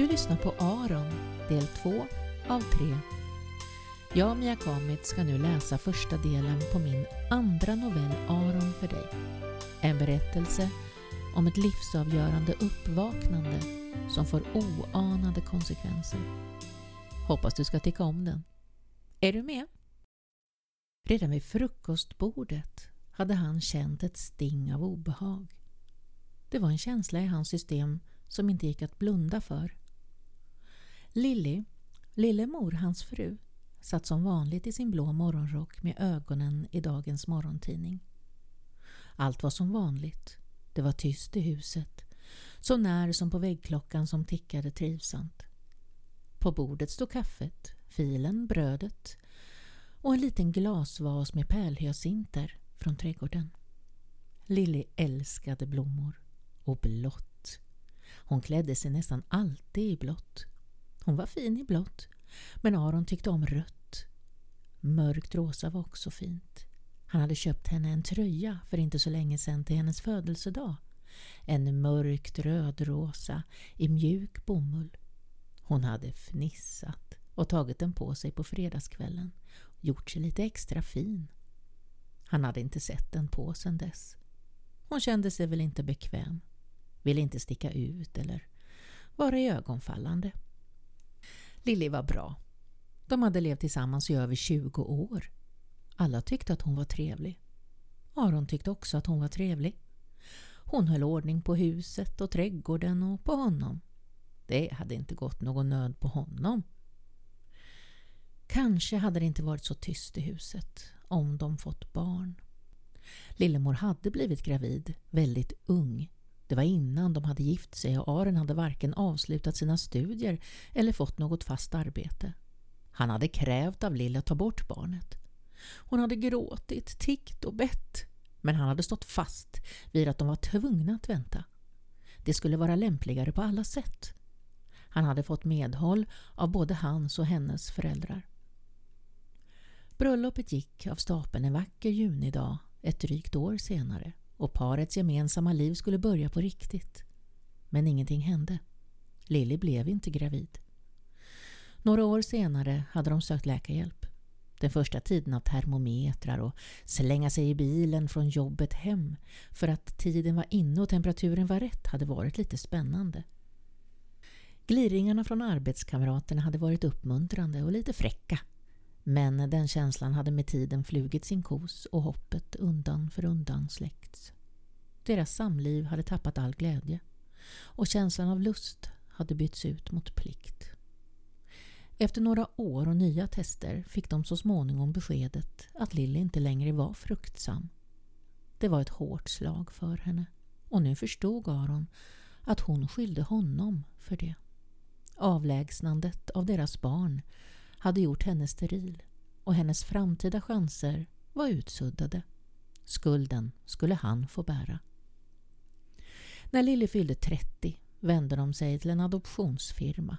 Du lyssnar på Aron, del 2 av 3. Jag, Mia Kamit, ska nu läsa första delen på min andra novell Aron för dig. En berättelse om ett livsavgörande uppvaknande som får oanade konsekvenser. Hoppas du ska tycka om den. Är du med? Redan vid frukostbordet hade han känt ett sting av obehag. Det var en känsla i hans system som inte gick att blunda för. Lilly, Lillemor, hans fru, satt som vanligt i sin blå morgonrock med ögonen i dagens morgontidning. Allt var som vanligt. Det var tyst i huset, så när som på väggklockan som tickade trivsamt. På bordet stod kaffet, filen, brödet och en liten glasvas med pärlhyacinter från trädgården. Lilly älskade blommor och blått. Hon klädde sig nästan alltid i blått. Hon var fin i blått, men Aron tyckte om rött. Mörkt rosa var också fint. Han hade köpt henne en tröja för inte så länge sedan till hennes födelsedag. En mörkt rödrosa i mjuk bomull. Hon hade fnissat och tagit den på sig på fredagskvällen. Gjort sig lite extra fin. Han hade inte sett den på sedan dess. Hon kände sig väl inte bekväm. Ville inte sticka ut eller vara i ögonfallande. Lilly var bra. De hade levt tillsammans i över 20 år. Alla tyckte att hon var trevlig. Aron tyckte också att hon var trevlig. Hon höll ordning på huset och trädgården och på honom. Det hade inte gått någon nöd på honom. Kanske hade det inte varit så tyst i huset om de fått barn. Lillemor hade blivit gravid väldigt ung. Det var innan de hade gift sig och Aren hade varken avslutat sina studier eller fått något fast arbete. Han hade krävt av Lill att ta bort barnet. Hon hade gråtit, tiggt och bett men han hade stått fast vid att de var tvungna att vänta. Det skulle vara lämpligare på alla sätt. Han hade fått medhåll av både hans och hennes föräldrar. Bröllopet gick av stapeln en vacker junidag ett drygt år senare och parets gemensamma liv skulle börja på riktigt. Men ingenting hände. Lilly blev inte gravid. Några år senare hade de sökt läkarhjälp. Den första tiden av termometrar och slänga sig i bilen från jobbet hem för att tiden var inne och temperaturen var rätt hade varit lite spännande. Gliringarna från arbetskamraterna hade varit uppmuntrande och lite fräcka men den känslan hade med tiden flugit sin kos och hoppet undan för undan släckts. Deras samliv hade tappat all glädje och känslan av lust hade bytts ut mot plikt. Efter några år och nya tester fick de så småningom beskedet att Lilly inte längre var fruktsam. Det var ett hårt slag för henne och nu förstod Aron att hon skyllde honom för det. Avlägsnandet av deras barn hade gjort henne steril och hennes framtida chanser var utsuddade. Skulden skulle han få bära. När Lilly fyllde 30 vände de sig till en adoptionsfirma.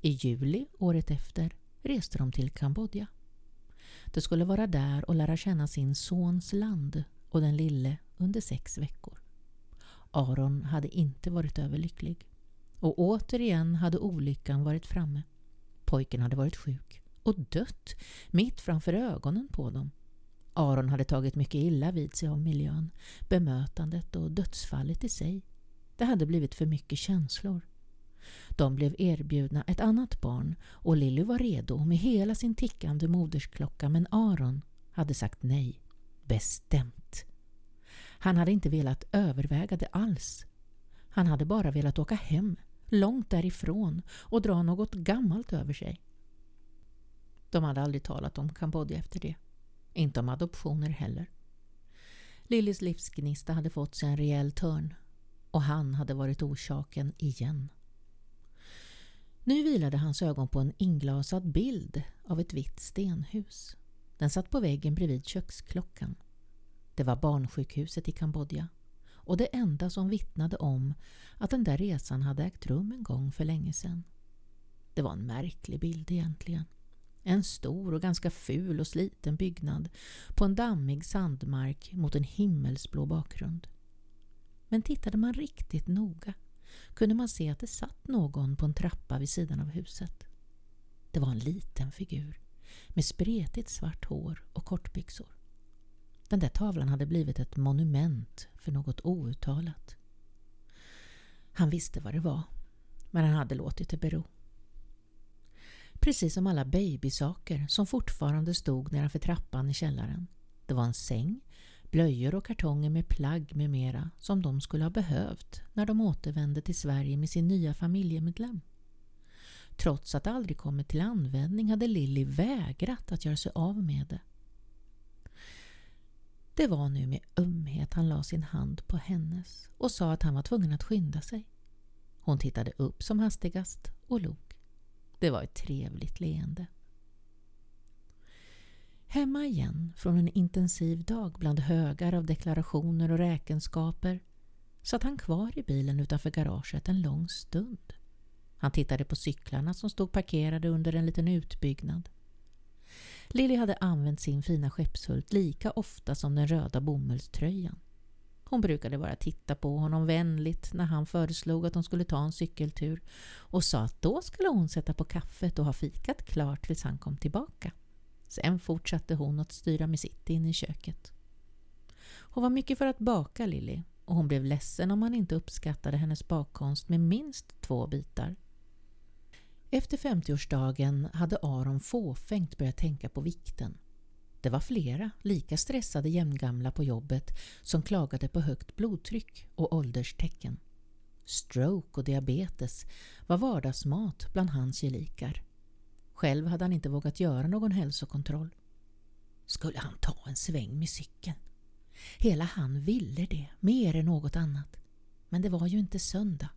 I juli året efter reste de till Kambodja. De skulle vara där och lära känna sin sons land och den lille under sex veckor. Aron hade inte varit överlycklig. Och återigen hade olyckan varit framme. Pojken hade varit sjuk och dött mitt framför ögonen på dem. Aron hade tagit mycket illa vid sig av miljön, bemötandet och dödsfallet i sig. Det hade blivit för mycket känslor. De blev erbjudna ett annat barn och Lilly var redo med hela sin tickande modersklocka men Aron hade sagt nej. Bestämt. Han hade inte velat överväga det alls. Han hade bara velat åka hem, långt därifrån och dra något gammalt över sig. De hade aldrig talat om Kambodja efter det. Inte om adoptioner heller. Lillys livsgnista hade fått sig en rejäl törn och han hade varit orsaken igen. Nu vilade hans ögon på en inglasad bild av ett vitt stenhus. Den satt på väggen bredvid köksklockan. Det var barnsjukhuset i Kambodja och det enda som vittnade om att den där resan hade ägt rum en gång för länge sedan. Det var en märklig bild egentligen. En stor och ganska ful och sliten byggnad på en dammig sandmark mot en himmelsblå bakgrund. Men tittade man riktigt noga kunde man se att det satt någon på en trappa vid sidan av huset. Det var en liten figur med spretigt svart hår och kortbyxor. Den där tavlan hade blivit ett monument för något outtalat. Han visste vad det var, men han hade låtit det bero. Precis som alla babysaker som fortfarande stod nedanför trappan i källaren. Det var en säng, blöjor och kartonger med plagg med mera som de skulle ha behövt när de återvände till Sverige med sin nya familjemedlem. Trots att det aldrig kommit till användning hade Lilly vägrat att göra sig av med det. Det var nu med ömhet han la sin hand på hennes och sa att han var tvungen att skynda sig. Hon tittade upp som hastigast och log. Det var ett trevligt leende. Hemma igen från en intensiv dag bland högar av deklarationer och räkenskaper satt han kvar i bilen utanför garaget en lång stund. Han tittade på cyklarna som stod parkerade under en liten utbyggnad. Lilly hade använt sin fina skeppshult lika ofta som den röda bomullströjan. Hon brukade bara titta på honom vänligt när han föreslog att de skulle ta en cykeltur och sa att då skulle hon sätta på kaffet och ha fikat klart tills han kom tillbaka. Sen fortsatte hon att styra med sitt in i köket. Hon var mycket för att baka Lilly och hon blev ledsen om han inte uppskattade hennes bakkonst med minst två bitar. Efter 50-årsdagen hade Aron fåfängt börjat tänka på vikten. Det var flera lika stressade jämngamla på jobbet som klagade på högt blodtryck och ålderstecken. Stroke och diabetes var vardagsmat bland hans gelikar. Själv hade han inte vågat göra någon hälsokontroll. Skulle han ta en sväng med cykeln? Hela han ville det, mer än något annat. Men det var ju inte söndag.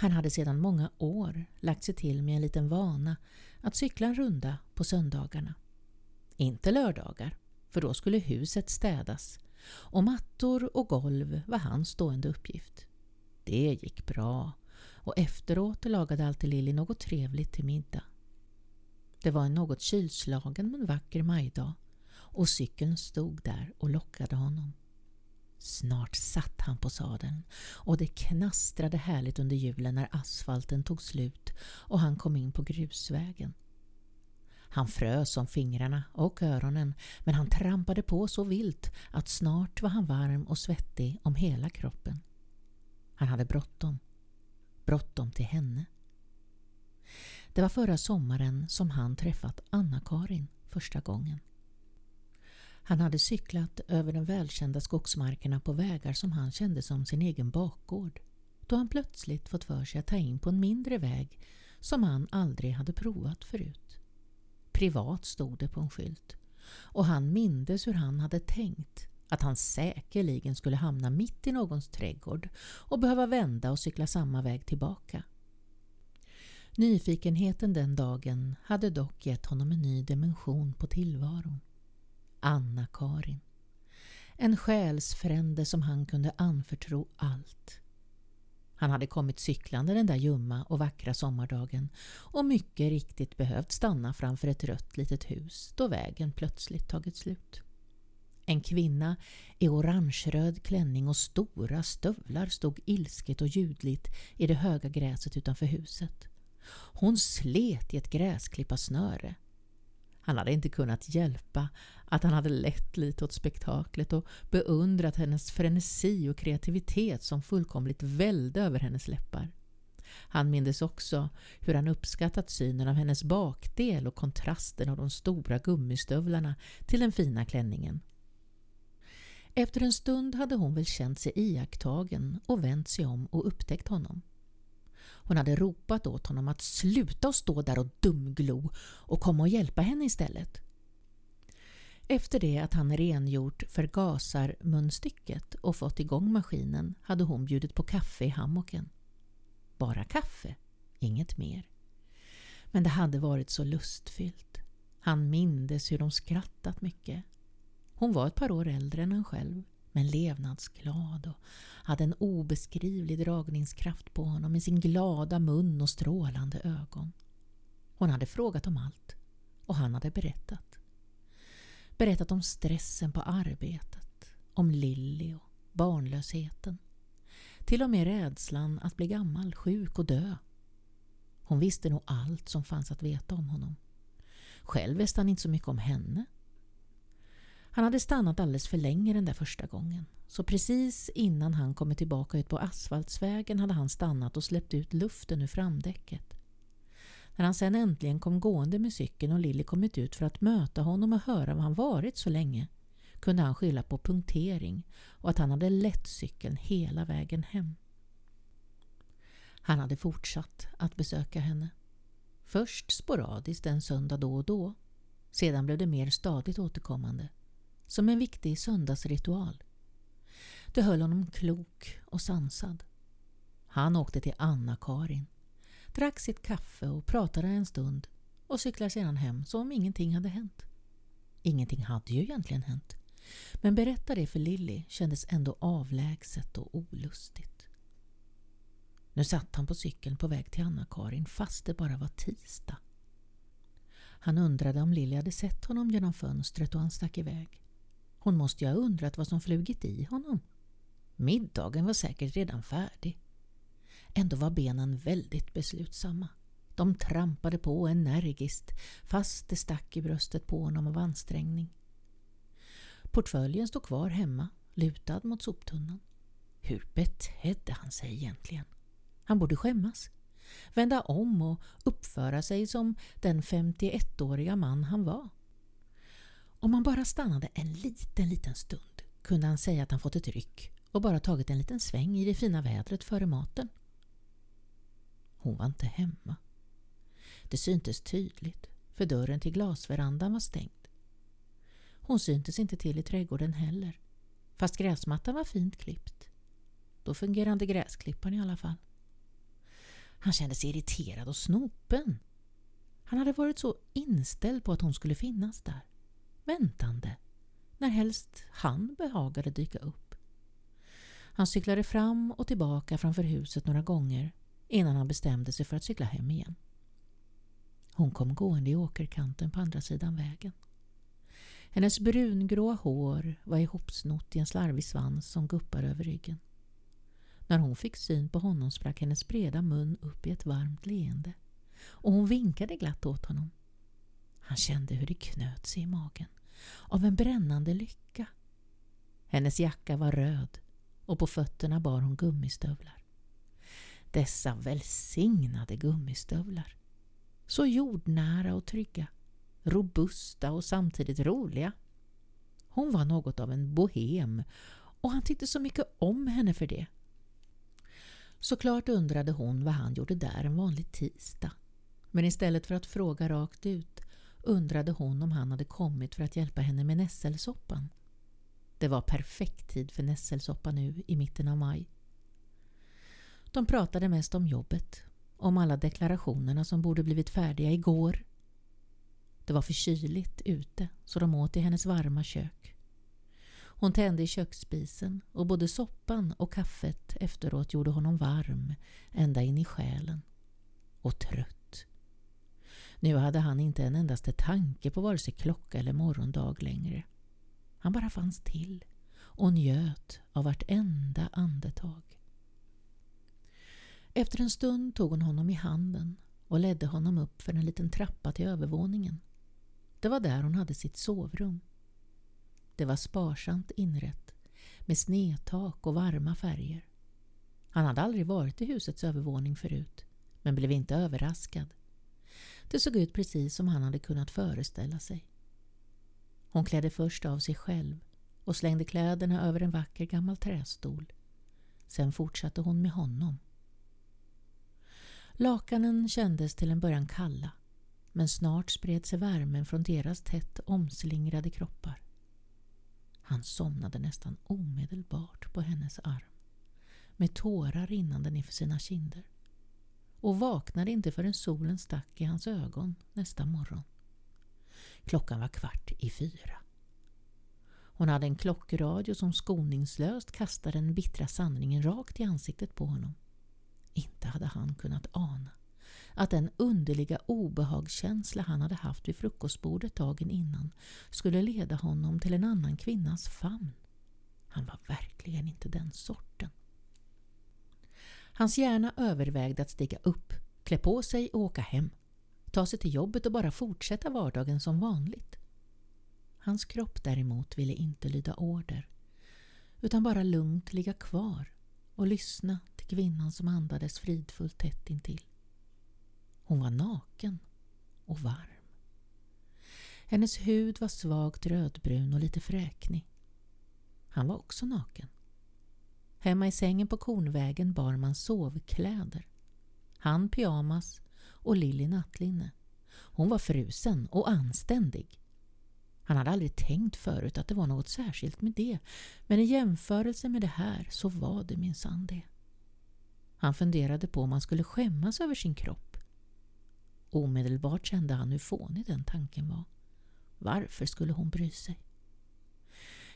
Han hade sedan många år lagt sig till med en liten vana att cykla en runda på söndagarna. Inte lördagar, för då skulle huset städas och mattor och golv var hans stående uppgift. Det gick bra och efteråt lagade alltid Lilly något trevligt till middag. Det var en något kylslagen men vacker majdag och cykeln stod där och lockade honom. Snart satt han på sadeln och det knastrade härligt under hjulen när asfalten tog slut och han kom in på grusvägen. Han frös om fingrarna och öronen men han trampade på så vilt att snart var han varm och svettig om hela kroppen. Han hade bråttom. Bråttom till henne. Det var förra sommaren som han träffat Anna-Karin första gången. Han hade cyklat över de välkända skogsmarkerna på vägar som han kände som sin egen bakgård då han plötsligt fått för sig att ta in på en mindre väg som han aldrig hade provat förut. Privat stod det på en skylt och han mindes hur han hade tänkt att han säkerligen skulle hamna mitt i någons trädgård och behöva vända och cykla samma väg tillbaka. Nyfikenheten den dagen hade dock gett honom en ny dimension på tillvaron. Anna-Karin. En själsfrände som han kunde anförtro allt. Han hade kommit cyklande den där ljumma och vackra sommardagen och mycket riktigt behövt stanna framför ett rött litet hus då vägen plötsligt tagit slut. En kvinna i orangeröd klänning och stora stövlar stod ilsket och ljudligt i det höga gräset utanför huset. Hon slet i ett gräsklippasnöre. Han hade inte kunnat hjälpa att han hade lett lite åt spektaklet och beundrat hennes frenesi och kreativitet som fullkomligt välde över hennes läppar. Han mindes också hur han uppskattat synen av hennes bakdel och kontrasten av de stora gummistövlarna till den fina klänningen. Efter en stund hade hon väl känt sig iakttagen och vänt sig om och upptäckt honom. Hon hade ropat åt honom att sluta och stå där och dumglo och komma och hjälpa henne istället. Efter det att han rengjort förgasarmunstycket och fått igång maskinen hade hon bjudit på kaffe i hammocken. Bara kaffe, inget mer. Men det hade varit så lustfyllt. Han mindes hur de skrattat mycket. Hon var ett par år äldre än han själv men levnadsglad och hade en obeskrivlig dragningskraft på honom med sin glada mun och strålande ögon. Hon hade frågat om allt och han hade berättat. Berättat om stressen på arbetet, om Lilly och barnlösheten. Till och med rädslan att bli gammal, sjuk och dö. Hon visste nog allt som fanns att veta om honom. Själv visste han inte så mycket om henne. Han hade stannat alldeles för länge den där första gången. Så precis innan han kommit tillbaka ut på asfaltsvägen hade han stannat och släppt ut luften ur framdäcket. När han sen äntligen kom gående med cykeln och Lilly kommit ut för att möta honom och höra var han varit så länge kunde han skylla på punktering och att han hade lett cykeln hela vägen hem. Han hade fortsatt att besöka henne. Först sporadiskt en söndag då och då. Sedan blev det mer stadigt återkommande. Som en viktig söndagsritual. Det höll honom klok och sansad. Han åkte till Anna-Karin, drack sitt kaffe och pratade en stund och cyklade sedan hem som om ingenting hade hänt. Ingenting hade ju egentligen hänt. Men berätta det för Lilly kändes ändå avlägset och olustigt. Nu satt han på cykeln på väg till Anna-Karin fast det bara var tisdag. Han undrade om Lilly hade sett honom genom fönstret och han stack iväg. Hon måste ju ha undrat vad som flugit i honom. Middagen var säkert redan färdig. Ändå var benen väldigt beslutsamma. De trampade på energiskt fast det stack i bröstet på honom av ansträngning. Portföljen stod kvar hemma, lutad mot soptunnan. Hur betedde han sig egentligen? Han borde skämmas. Vända om och uppföra sig som den 51-åriga man han var. Om han bara stannade en liten, liten stund kunde han säga att han fått ett ryck och bara tagit en liten sväng i det fina vädret före maten. Hon var inte hemma. Det syntes tydligt, för dörren till glasverandan var stängd. Hon syntes inte till i trädgården heller, fast gräsmattan var fint klippt. Då fungerade gräsklipparen i alla fall. Han kände sig irriterad och snopen. Han hade varit så inställd på att hon skulle finnas där, väntande, när helst han behagade dyka upp. Han cyklade fram och tillbaka framför huset några gånger innan han bestämde sig för att cykla hem igen. Hon kom gående i åkerkanten på andra sidan vägen. Hennes brungråa hår var ihopsnott i en slarvig svans som guppade över ryggen. När hon fick syn på honom sprack hennes breda mun upp i ett varmt leende och hon vinkade glatt åt honom. Han kände hur det knöt sig i magen av en brännande lycka. Hennes jacka var röd och på fötterna bar hon gummistövlar. Dessa välsignade gummistövlar. Så jordnära och trygga robusta och samtidigt roliga. Hon var något av en bohem och han tyckte så mycket om henne för det. Såklart undrade hon vad han gjorde där en vanlig tisdag. Men istället för att fråga rakt ut undrade hon om han hade kommit för att hjälpa henne med nässelsoppan. Det var perfekt tid för nässelsoppa nu i mitten av maj. De pratade mest om jobbet, om alla deklarationerna som borde blivit färdiga igår det var för kyligt ute så de åt i hennes varma kök. Hon tände i köksspisen och både soppan och kaffet efteråt gjorde honom varm ända in i själen. Och trött. Nu hade han inte en endaste tanke på vare sig klocka eller morgondag längre. Han bara fanns till och njöt av vartenda andetag. Efter en stund tog hon honom i handen och ledde honom upp för en liten trappa till övervåningen. Det var där hon hade sitt sovrum. Det var sparsamt inrett med snedtak och varma färger. Han hade aldrig varit i husets övervåning förut men blev inte överraskad. Det såg ut precis som han hade kunnat föreställa sig. Hon klädde först av sig själv och slängde kläderna över en vacker gammal trästol. Sen fortsatte hon med honom. Lakanen kändes till en början kalla men snart spred sig värmen från deras tätt omslingrade kroppar. Han somnade nästan omedelbart på hennes arm med tårar rinnande för sina kinder och vaknade inte förrän solen stack i hans ögon nästa morgon. Klockan var kvart i fyra. Hon hade en klockradio som skoningslöst kastade den bittra sanningen rakt i ansiktet på honom. Inte hade han kunnat ana att den underliga obehagskänsla han hade haft vid frukostbordet dagen innan skulle leda honom till en annan kvinnas famn. Han var verkligen inte den sorten. Hans hjärna övervägde att stiga upp, klä på sig och åka hem. Ta sig till jobbet och bara fortsätta vardagen som vanligt. Hans kropp däremot ville inte lyda order utan bara lugnt ligga kvar och lyssna till kvinnan som andades fridfullt tätt intill. Hon var naken och varm. Hennes hud var svagt rödbrun och lite fräknig. Han var också naken. Hemma i sängen på Kornvägen bar man sovkläder. Han pyjamas och Lilly nattlinne. Hon var frusen och anständig. Han hade aldrig tänkt förut att det var något särskilt med det, men i jämförelse med det här så var det minsann det. Han funderade på om han skulle skämmas över sin kropp. Omedelbart kände han hur fånig den tanken var. Varför skulle hon bry sig?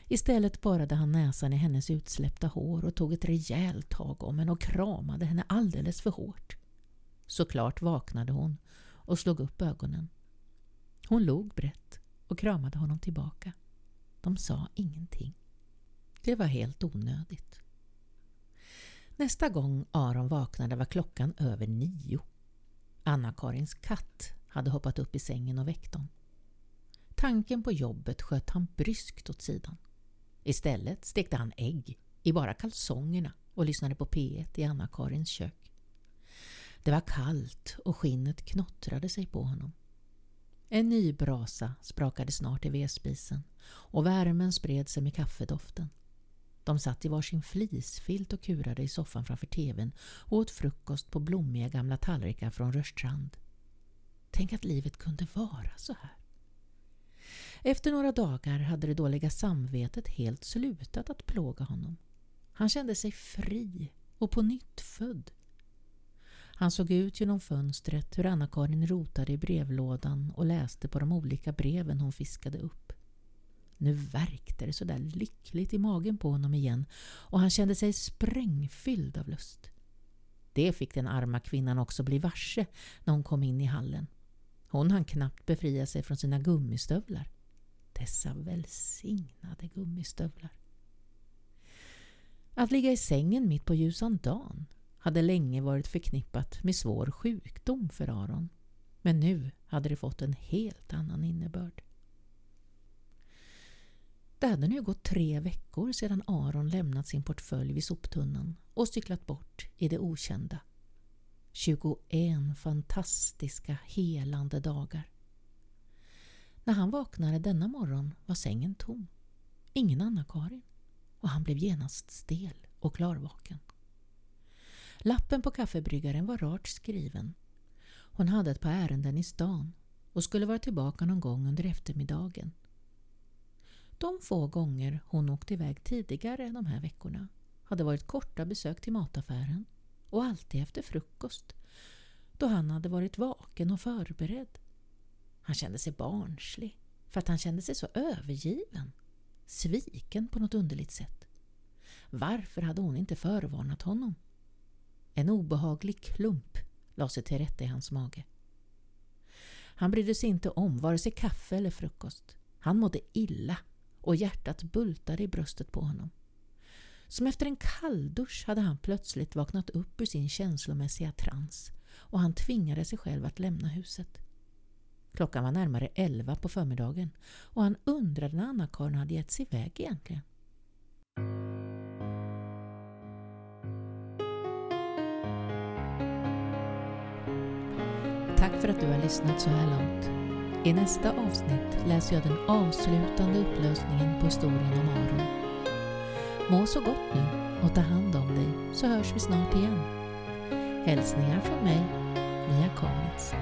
Istället borrade han näsan i hennes utsläppta hår och tog ett rejält tag om henne och kramade henne alldeles för hårt. Såklart vaknade hon och slog upp ögonen. Hon log brett och kramade honom tillbaka. De sa ingenting. Det var helt onödigt. Nästa gång Aron vaknade var klockan över nio. Anna-Karins katt hade hoppat upp i sängen och väckt honom. Tanken på jobbet sköt han bryskt åt sidan. Istället stekte han ägg i bara kalsongerna och lyssnade på P1 i Anna-Karins kök. Det var kallt och skinnet knottrade sig på honom. En ny brasa sprakade snart i vedspisen och värmen spred sig med kaffedoften. De satt i varsin flisfilt och kurade i soffan framför tvn och åt frukost på blommiga gamla tallrikar från Rörstrand. Tänk att livet kunde vara så här. Efter några dagar hade det dåliga samvetet helt slutat att plåga honom. Han kände sig fri och på nytt född. Han såg ut genom fönstret hur Anna-Karin rotade i brevlådan och läste på de olika breven hon fiskade upp. Nu värkte det sådär lyckligt i magen på honom igen och han kände sig sprängfylld av lust. Det fick den arma kvinnan också bli varse när hon kom in i hallen. Hon hann knappt befria sig från sina gummistövlar. Dessa välsignade gummistövlar. Att ligga i sängen mitt på ljusan dagen hade länge varit förknippat med svår sjukdom för Aron. Men nu hade det fått en helt annan innebörd. Det hade nu gått tre veckor sedan Aron lämnat sin portfölj vid soptunnan och cyklat bort i det okända. 21 fantastiska helande dagar. När han vaknade denna morgon var sängen tom. Ingen Anna-Karin. Och han blev genast stel och klarvaken. Lappen på kaffebryggaren var rart skriven. Hon hade ett par ärenden i stan och skulle vara tillbaka någon gång under eftermiddagen. De få gånger hon åkt iväg tidigare de här veckorna hade varit korta besök till mataffären och alltid efter frukost då han hade varit vaken och förberedd. Han kände sig barnslig för att han kände sig så övergiven. Sviken på något underligt sätt. Varför hade hon inte förvarnat honom? En obehaglig klump la sig till rätta i hans mage. Han brydde sig inte om vare sig kaffe eller frukost. Han mådde illa och hjärtat bultade i bröstet på honom. Som efter en kalldusch hade han plötsligt vaknat upp ur sin känslomässiga trans och han tvingade sig själv att lämna huset. Klockan var närmare elva på förmiddagen och han undrade när Anna-Karin hade gett sig iväg egentligen. Tack för att du har lyssnat så här långt. I nästa avsnitt läser jag den avslutande upplösningen på historien om Aron. Må så gott nu och ta hand om dig så hörs vi snart igen. Hälsningar från mig, Mia Kamitz.